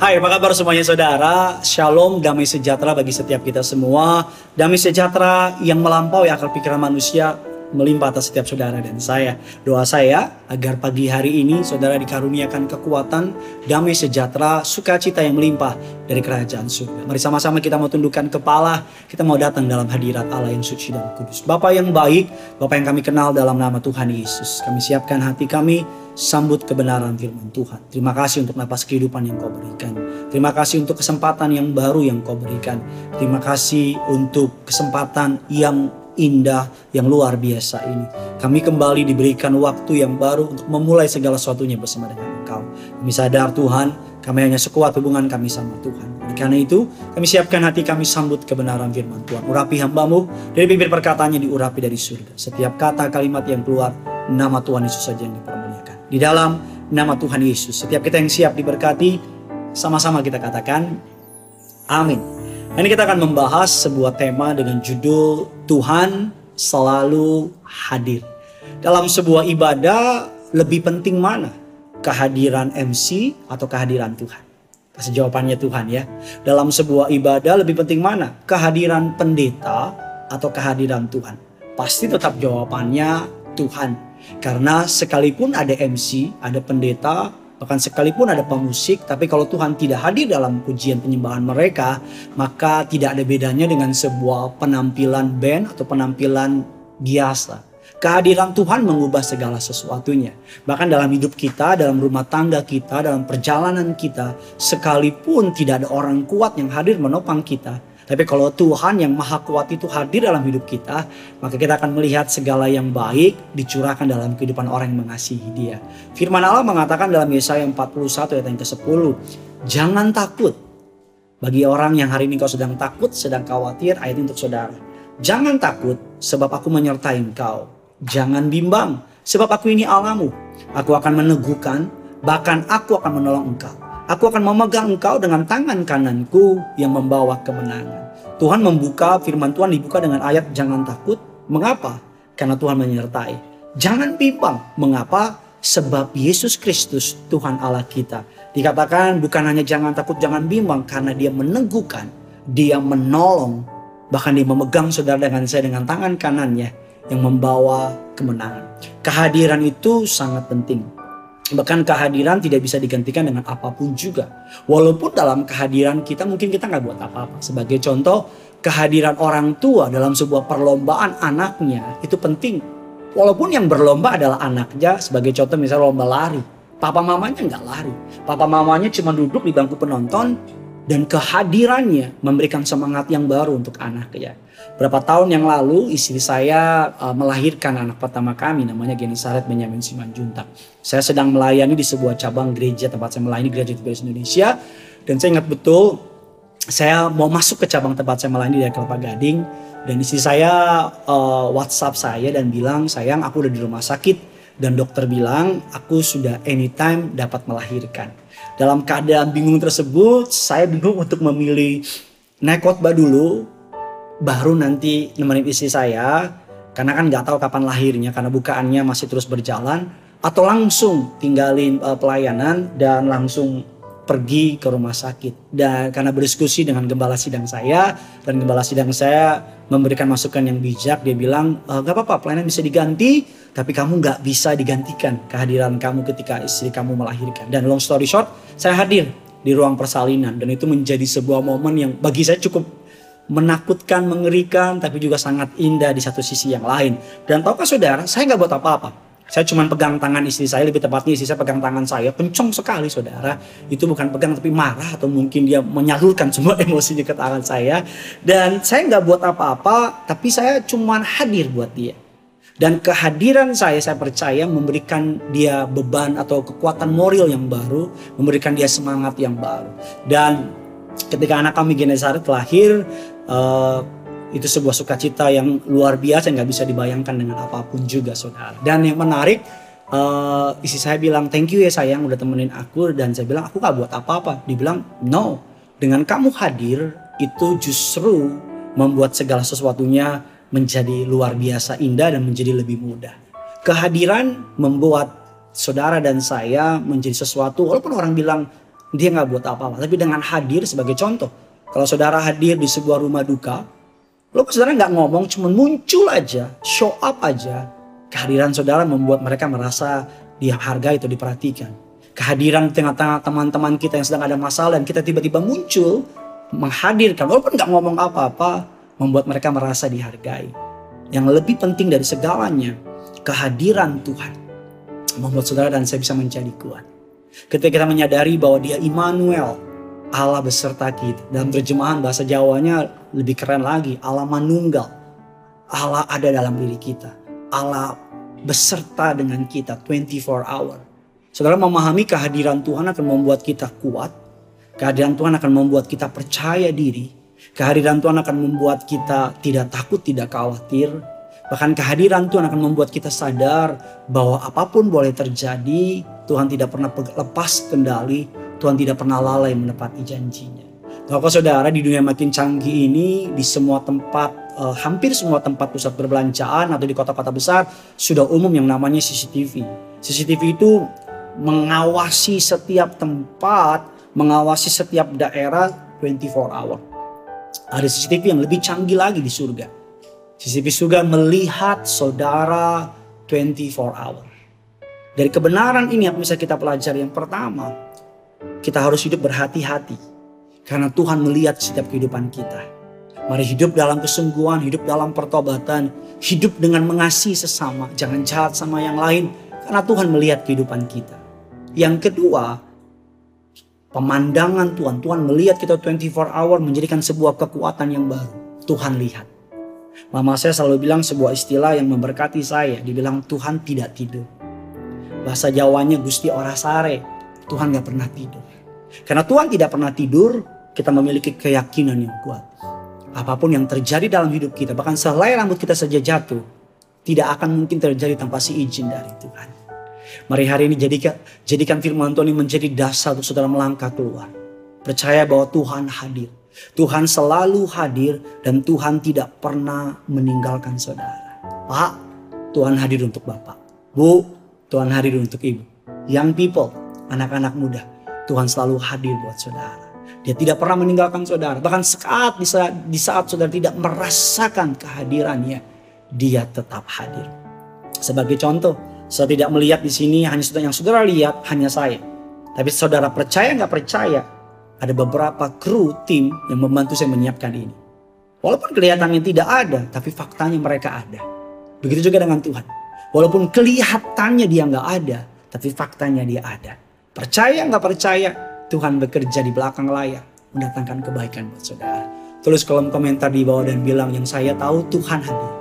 Hai, apa kabar semuanya saudara? Shalom, damai sejahtera bagi setiap kita semua. Damai sejahtera yang melampaui akal pikiran manusia melimpah atas setiap saudara dan saya. Doa saya agar pagi hari ini saudara dikaruniakan kekuatan, damai sejahtera, sukacita yang melimpah dari kerajaan surga. Mari sama-sama kita mau tundukkan kepala, kita mau datang dalam hadirat Allah yang suci dan kudus. Bapak yang baik, Bapak yang kami kenal dalam nama Tuhan Yesus. Kami siapkan hati kami sambut kebenaran firman Tuhan. Terima kasih untuk napas kehidupan yang kau berikan. Terima kasih untuk kesempatan yang baru yang kau berikan. Terima kasih untuk kesempatan yang indah, yang luar biasa ini. Kami kembali diberikan waktu yang baru untuk memulai segala sesuatunya bersama dengan Engkau. Kami sadar Tuhan, kami hanya sekuat hubungan kami sama Tuhan. Oleh karena itu, kami siapkan hati kami sambut kebenaran firman Tuhan. Urapi hambamu, dari bibir perkataannya diurapi dari surga. Setiap kata kalimat yang keluar, nama Tuhan Yesus saja yang dipermuliakan. Di dalam nama Tuhan Yesus, setiap kita yang siap diberkati, sama-sama kita katakan, amin. Ini kita akan membahas sebuah tema dengan judul Tuhan selalu hadir. Dalam sebuah ibadah lebih penting mana? Kehadiran MC atau kehadiran Tuhan? Kasih jawabannya Tuhan ya. Dalam sebuah ibadah lebih penting mana? Kehadiran pendeta atau kehadiran Tuhan? Pasti tetap jawabannya Tuhan. Karena sekalipun ada MC, ada pendeta, Bahkan sekalipun ada pemusik, tapi kalau Tuhan tidak hadir dalam pujian penyembahan mereka, maka tidak ada bedanya dengan sebuah penampilan band atau penampilan biasa. Kehadiran Tuhan mengubah segala sesuatunya. Bahkan dalam hidup kita, dalam rumah tangga kita, dalam perjalanan kita, sekalipun tidak ada orang kuat yang hadir menopang kita, tapi kalau Tuhan yang maha kuat itu hadir dalam hidup kita, maka kita akan melihat segala yang baik dicurahkan dalam kehidupan orang yang mengasihi dia. Firman Allah mengatakan dalam Yesaya 41 ayat yang ke-10, Jangan takut. Bagi orang yang hari ini kau sedang takut, sedang khawatir, ayat ini untuk saudara. Jangan takut sebab aku menyertai engkau. Jangan bimbang sebab aku ini Allahmu. Aku akan meneguhkan, bahkan aku akan menolong engkau. Aku akan memegang engkau dengan tangan kananku yang membawa kemenangan. Tuhan membuka firman Tuhan dibuka dengan ayat jangan takut. Mengapa? Karena Tuhan menyertai. Jangan bimbang. Mengapa? Sebab Yesus Kristus Tuhan Allah kita. Dikatakan bukan hanya jangan takut, jangan bimbang karena dia meneguhkan, dia menolong, bahkan dia memegang saudara dengan saya dengan tangan kanannya yang membawa kemenangan. Kehadiran itu sangat penting. Bahkan kehadiran tidak bisa digantikan dengan apa pun juga. Walaupun dalam kehadiran kita mungkin kita nggak buat apa-apa. Sebagai contoh, kehadiran orang tua dalam sebuah perlombaan anaknya itu penting. Walaupun yang berlomba adalah anaknya, sebagai contoh misalnya lomba lari. Papa mamanya nggak lari. Papa mamanya cuma duduk di bangku penonton dan kehadirannya memberikan semangat yang baru untuk anaknya. Berapa tahun yang lalu istri saya uh, melahirkan anak pertama kami namanya Genisaret Benyamin Simanjuntak. Saya sedang melayani di sebuah cabang gereja tempat saya melayani gereja di Indonesia dan saya ingat betul saya mau masuk ke cabang tempat saya melayani di Kelapa Gading dan istri saya uh, WhatsApp saya dan bilang sayang aku udah di rumah sakit dan dokter bilang aku sudah anytime dapat melahirkan. Dalam keadaan bingung tersebut saya bingung untuk memilih naik khotbah dulu baru nanti nemenin istri saya. Karena kan nggak tahu kapan lahirnya karena bukaannya masih terus berjalan. Atau langsung tinggalin uh, pelayanan dan langsung pergi ke rumah sakit. Dan karena berdiskusi dengan gembala sidang saya dan gembala sidang saya memberikan masukan yang bijak. Dia bilang e, apa-apa pelayanan bisa diganti tapi kamu nggak bisa digantikan kehadiran kamu ketika istri kamu melahirkan dan long story short saya hadir di ruang persalinan dan itu menjadi sebuah momen yang bagi saya cukup menakutkan, mengerikan, tapi juga sangat indah di satu sisi yang lain. Dan tahukah saudara, saya nggak buat apa-apa. Saya cuma pegang tangan istri saya, lebih tepatnya istri saya pegang tangan saya, pencong sekali saudara. Itu bukan pegang tapi marah atau mungkin dia menyalurkan semua emosinya ke tangan saya. Dan saya nggak buat apa-apa, tapi saya cuma hadir buat dia. Dan kehadiran saya, saya percaya memberikan dia beban atau kekuatan moral yang baru, memberikan dia semangat yang baru. Dan ketika anak kami Genesaret lahir, uh, itu sebuah sukacita yang luar biasa nggak bisa dibayangkan dengan apa pun juga saudara. Dan yang menarik uh, istri saya bilang thank you ya sayang udah temenin aku dan saya bilang aku nggak buat apa-apa. Dibilang no dengan kamu hadir itu justru membuat segala sesuatunya menjadi luar biasa indah dan menjadi lebih mudah. Kehadiran membuat saudara dan saya menjadi sesuatu walaupun orang bilang dia nggak buat apa-apa. Tapi dengan hadir sebagai contoh, kalau saudara hadir di sebuah rumah duka, lo saudara nggak ngomong, cuma muncul aja, show up aja. Kehadiran saudara membuat mereka merasa dihargai atau diperhatikan. Kehadiran tengah-tengah teman-teman kita yang sedang ada masalah dan kita tiba-tiba muncul, menghadirkan, walaupun nggak ngomong apa-apa, membuat mereka merasa dihargai. Yang lebih penting dari segalanya, kehadiran Tuhan membuat saudara dan saya bisa menjadi kuat. Ketika kita menyadari bahwa dia Immanuel, Allah beserta kita. Dalam terjemahan bahasa Jawanya lebih keren lagi, Allah manunggal. Allah ada dalam diri kita. Allah beserta dengan kita 24 hour. Saudara memahami kehadiran Tuhan akan membuat kita kuat. Kehadiran Tuhan akan membuat kita percaya diri. Kehadiran Tuhan akan membuat kita tidak takut, tidak khawatir. Bahkan kehadiran Tuhan akan membuat kita sadar bahwa apa pun boleh terjadi, Tuhan tidak pernah lepas kendali, Tuhan tidak pernah lalai menepati janjinya. Bapak saudara di dunia makin canggih ini di semua tempat eh, hampir semua tempat pusat perbelanjaan atau di kota-kota besar sudah umum yang namanya CCTV. CCTV itu mengawasi setiap tempat, mengawasi setiap daerah 24 hour. Ada CCTV yang lebih canggih lagi di surga. CCTV surga melihat saudara 24 hour. Dari kebenaran ini yang bisa kita pelajari yang pertama, kita harus hidup berhati-hati. Karena Tuhan melihat setiap kehidupan kita. Mari hidup dalam kesungguhan, hidup dalam pertobatan, hidup dengan mengasihi sesama, jangan jahat sama yang lain karena Tuhan melihat kehidupan kita. Yang kedua, pemandangan Tuhan. Tuhan melihat kita 24 hour menjadikan sebuah kekuatan yang baru. Tuhan lihat. Mama saya selalu bilang sebuah istilah yang memberkati saya. Dibilang Tuhan tidak tidur. Bahasa Jawanya Gusti Orasare. Tuhan gak pernah tidur. Karena Tuhan tidak pernah tidur, kita memiliki keyakinan yang kuat. Apa pun yang terjadi dalam hidup kita, bahkan selai rambut kita saja jatuh, tidak akan mungkin terjadi tanpa si izin dari Tuhan. Mari hari ini jadikan, jadikan firman Tuhan ini menjadi dasar untuk saudara melangkah keluar. Percaya bahwa Tuhan hadir. Tuhan selalu hadir dan Tuhan tidak pernah meninggalkan saudara. Pak, Tuhan hadir untuk Bapak. Bu, Tuhan hadir untuk ibu. Young people, anak-anak muda, Tuhan selalu hadir buat saudara. Dia tidak pernah meninggalkan saudara. Bahkan saat di saat, di saat saudara tidak merasakan kehadirannya, dia tetap hadir. Sebagai contoh, saya tidak melihat di sini hanya saudara yang saudara lihat hanya saya. Tapi saudara percaya nggak percaya, ada beberapa kru tim yang membantu saya menyiapkan ini. Walaupun kelihatannya tidak ada, tapi faktanya mereka ada. Begitu juga dengan Tuhan. Walaupun kelihatannya dia nggak ada, tapi faktanya dia ada. Percaya nggak percaya, Tuhan bekerja di belakang layar, mendatangkan kebaikan buat saudara. Tulis kolom komentar di bawah dan bilang yang saya tahu Tuhan hadir.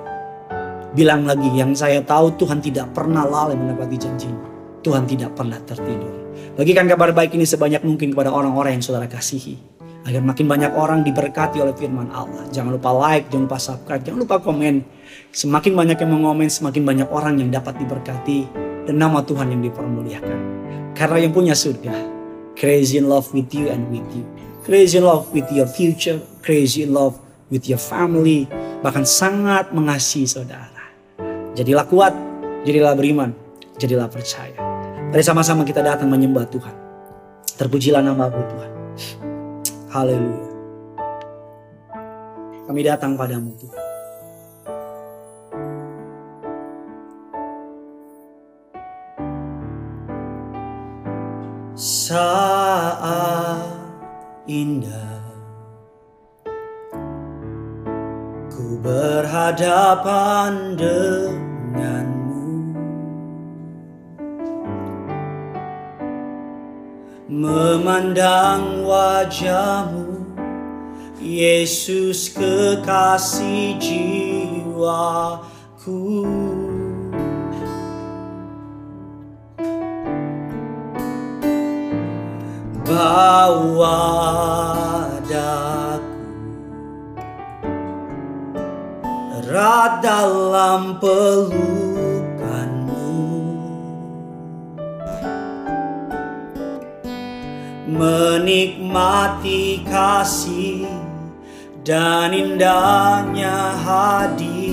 Bilang lagi yang saya tahu Tuhan tidak pernah lalai menepati janjinya. Tuhan tidak pernah tertidur. Bagikan kabar baik ini sebanyak mungkin kepada orang-orang yang saudara kasihi. Agar makin banyak orang diberkati oleh firman Allah. Jangan lupa like, jangan lupa subscribe, jangan lupa komen. Semakin banyak yang mengomen, semakin banyak orang yang dapat diberkati. Dan nama Tuhan yang dipermuliakan. Karena yang punya surga, crazy in love with you and with you. Crazy in love with your future, crazy in love with your family. Bahkan sangat mengasihi saudara. Jadilah kuat, jadilah beriman, jadilah percaya. Mari sama-sama kita datang menyembah Tuhan. Terpujilah nama Tuhan. Haleluya. Kami datang padamu Tuhan. Saat indah Ku berhadapan denganmu Memandang wajahmu. Yesus kekasih jiwaku. Bawa daku Erat dalam pelukanmu Menikmati kasih dan indahnya hadiratmu.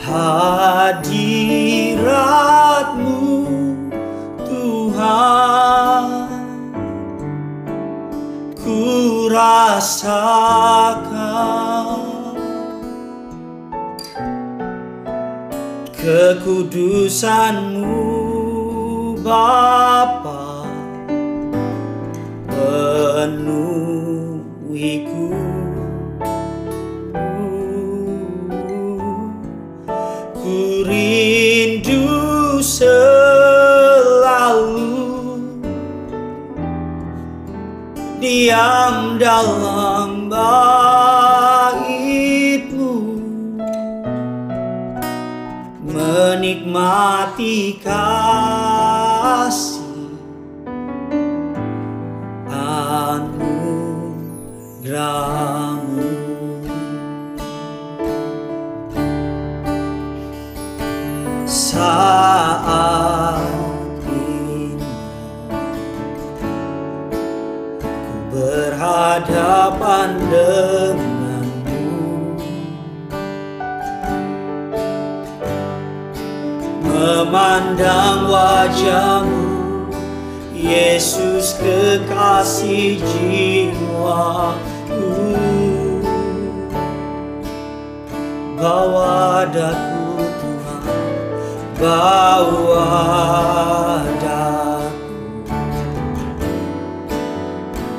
Hadir hadiratmu Tuhan Ku rasakan Kekudusanmu Bapa penuhiku. Ku rindu selalu diam dalam menikmati kasih. Anugerahmu saat ini ku berhadapan denganmu memandang wajahmu Yesus kekasih jiwaku. Bawa daku Tuhan bawa daku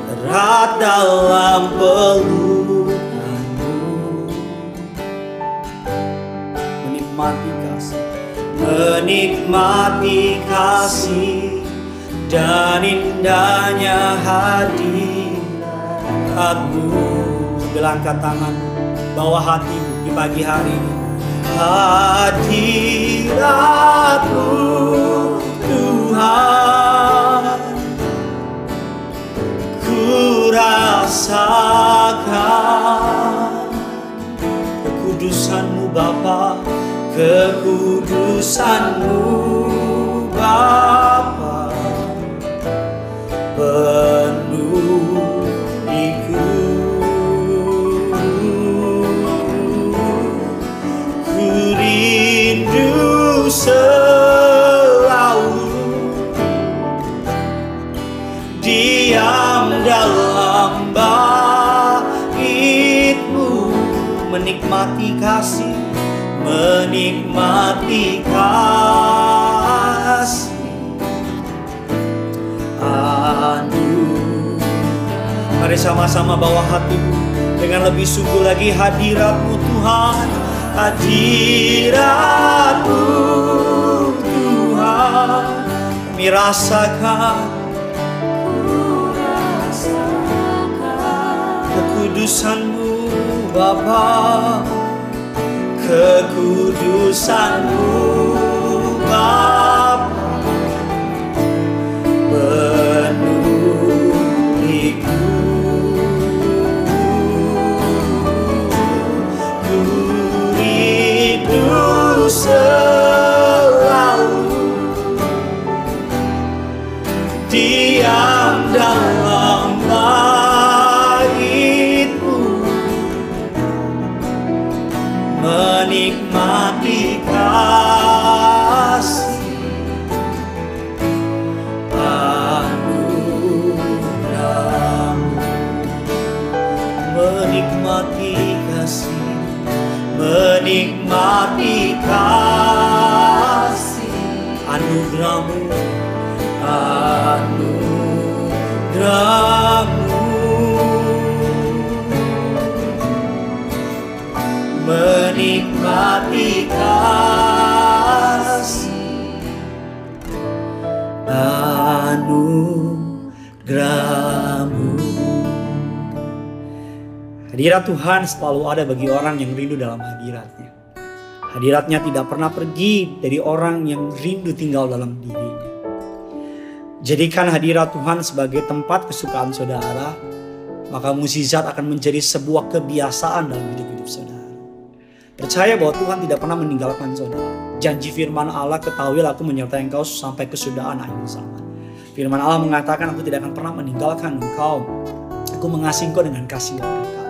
erat dalam pelukmu menikmati menikmati kasih dan indahnya hadiratmu Sambil angkat tangan bawa hatimu di pagi hari hadiratmu Tuhan. Ku rasakan kekudusanmu Bapa kekudusanmu sama-sama bawa hatimu dengan lebih sungguh lagi hadiratmu Tuhan. Hadiratmu Tuhan. Kami rasakan. Kekudusanmu Bapa. Kekudusanmu Bapa rindu Hadirat Tuhan selalu ada bagi orang yang rindu dalam hadiratnya. Hadiratnya tidak pernah pergi dari orang yang rindu tinggal dalam dirinya. Jadikan hadirat Tuhan sebagai tempat kesukaan saudara, maka mukjizat akan menjadi sebuah kebiasaan dalam hidup-hidup saudara. Percaya bahwa Tuhan tidak pernah meninggalkan saudara. Janji firman Allah, ketahuilah aku menyertai engkau sampai kesudahan akhir zaman. Firman Allah mengatakan, aku tidak akan pernah meninggalkan engkau. Aku mengasihi engkau dengan kasih yang.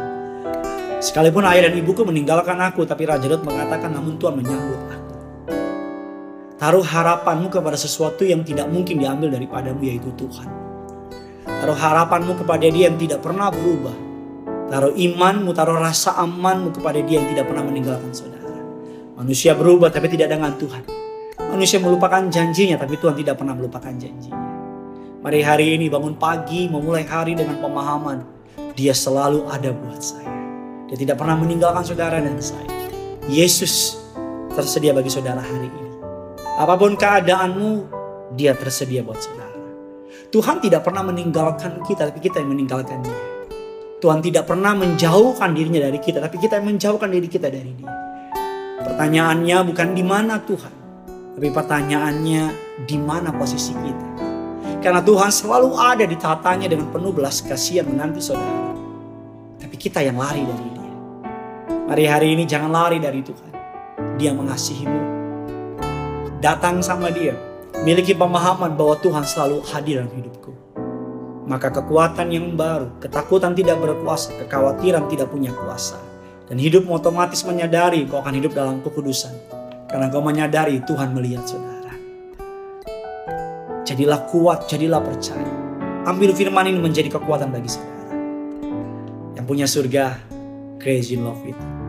Sekalipun ayah dan ibuku meninggalkan aku, tapi Raja Daud mengatakan, namun Tuhan menyambut aku. Taruh harapanmu kepada sesuatu yang tidak mungkin diambil daripadamu yaitu Tuhan. Taruh harapanmu kepada dia yang tidak pernah berubah. Taruh imanmu, taruh rasa amanmu kepada dia yang tidak pernah meninggalkan saudara. Manusia berubah tapi tidak dengan Tuhan. Manusia melupakan janjinya tapi Tuhan tidak pernah melupakan janjinya. Mari hari ini bangun pagi memulai hari dengan pemahaman dia selalu ada buat saya. Dia tidak pernah meninggalkan saudara dan saya. Yesus tersedia bagi saudara hari ini. Apa pun keadaanmu, dia tersedia buat saudara. Tuhan tidak pernah meninggalkan kita, tapi kita yang meninggalkan dia. Tuhan tidak pernah menjauhkan dirinya dari kita, tapi kita yang menjauhkan diri kita dari dia. Pertanyaannya bukan di mana Tuhan, tapi pertanyaannya di mana posisi kita. Karena Tuhan selalu ada di tatanya dengan penuh belas kasihan menanti saudara. Tapi kita yang lari dari dia. Mari hari ini jangan lari dari Tuhan. Dia mengasihimu. Datang sama dia. Miliki pemahaman bahwa Tuhan selalu hadir dalam hidupku. Maka kekuatan yang baru, ketakutan tidak berkuasa, kekhawatiran tidak punya kuasa. Dan hidup otomatis menyadari kau akan hidup dalam kekudusan. Karena kau menyadari Tuhan melihat saudara. Jadilah kuat, jadilah percaya. Ambil firman ini menjadi kekuatan bagi saudara. Yang punya surga, crazy love itu.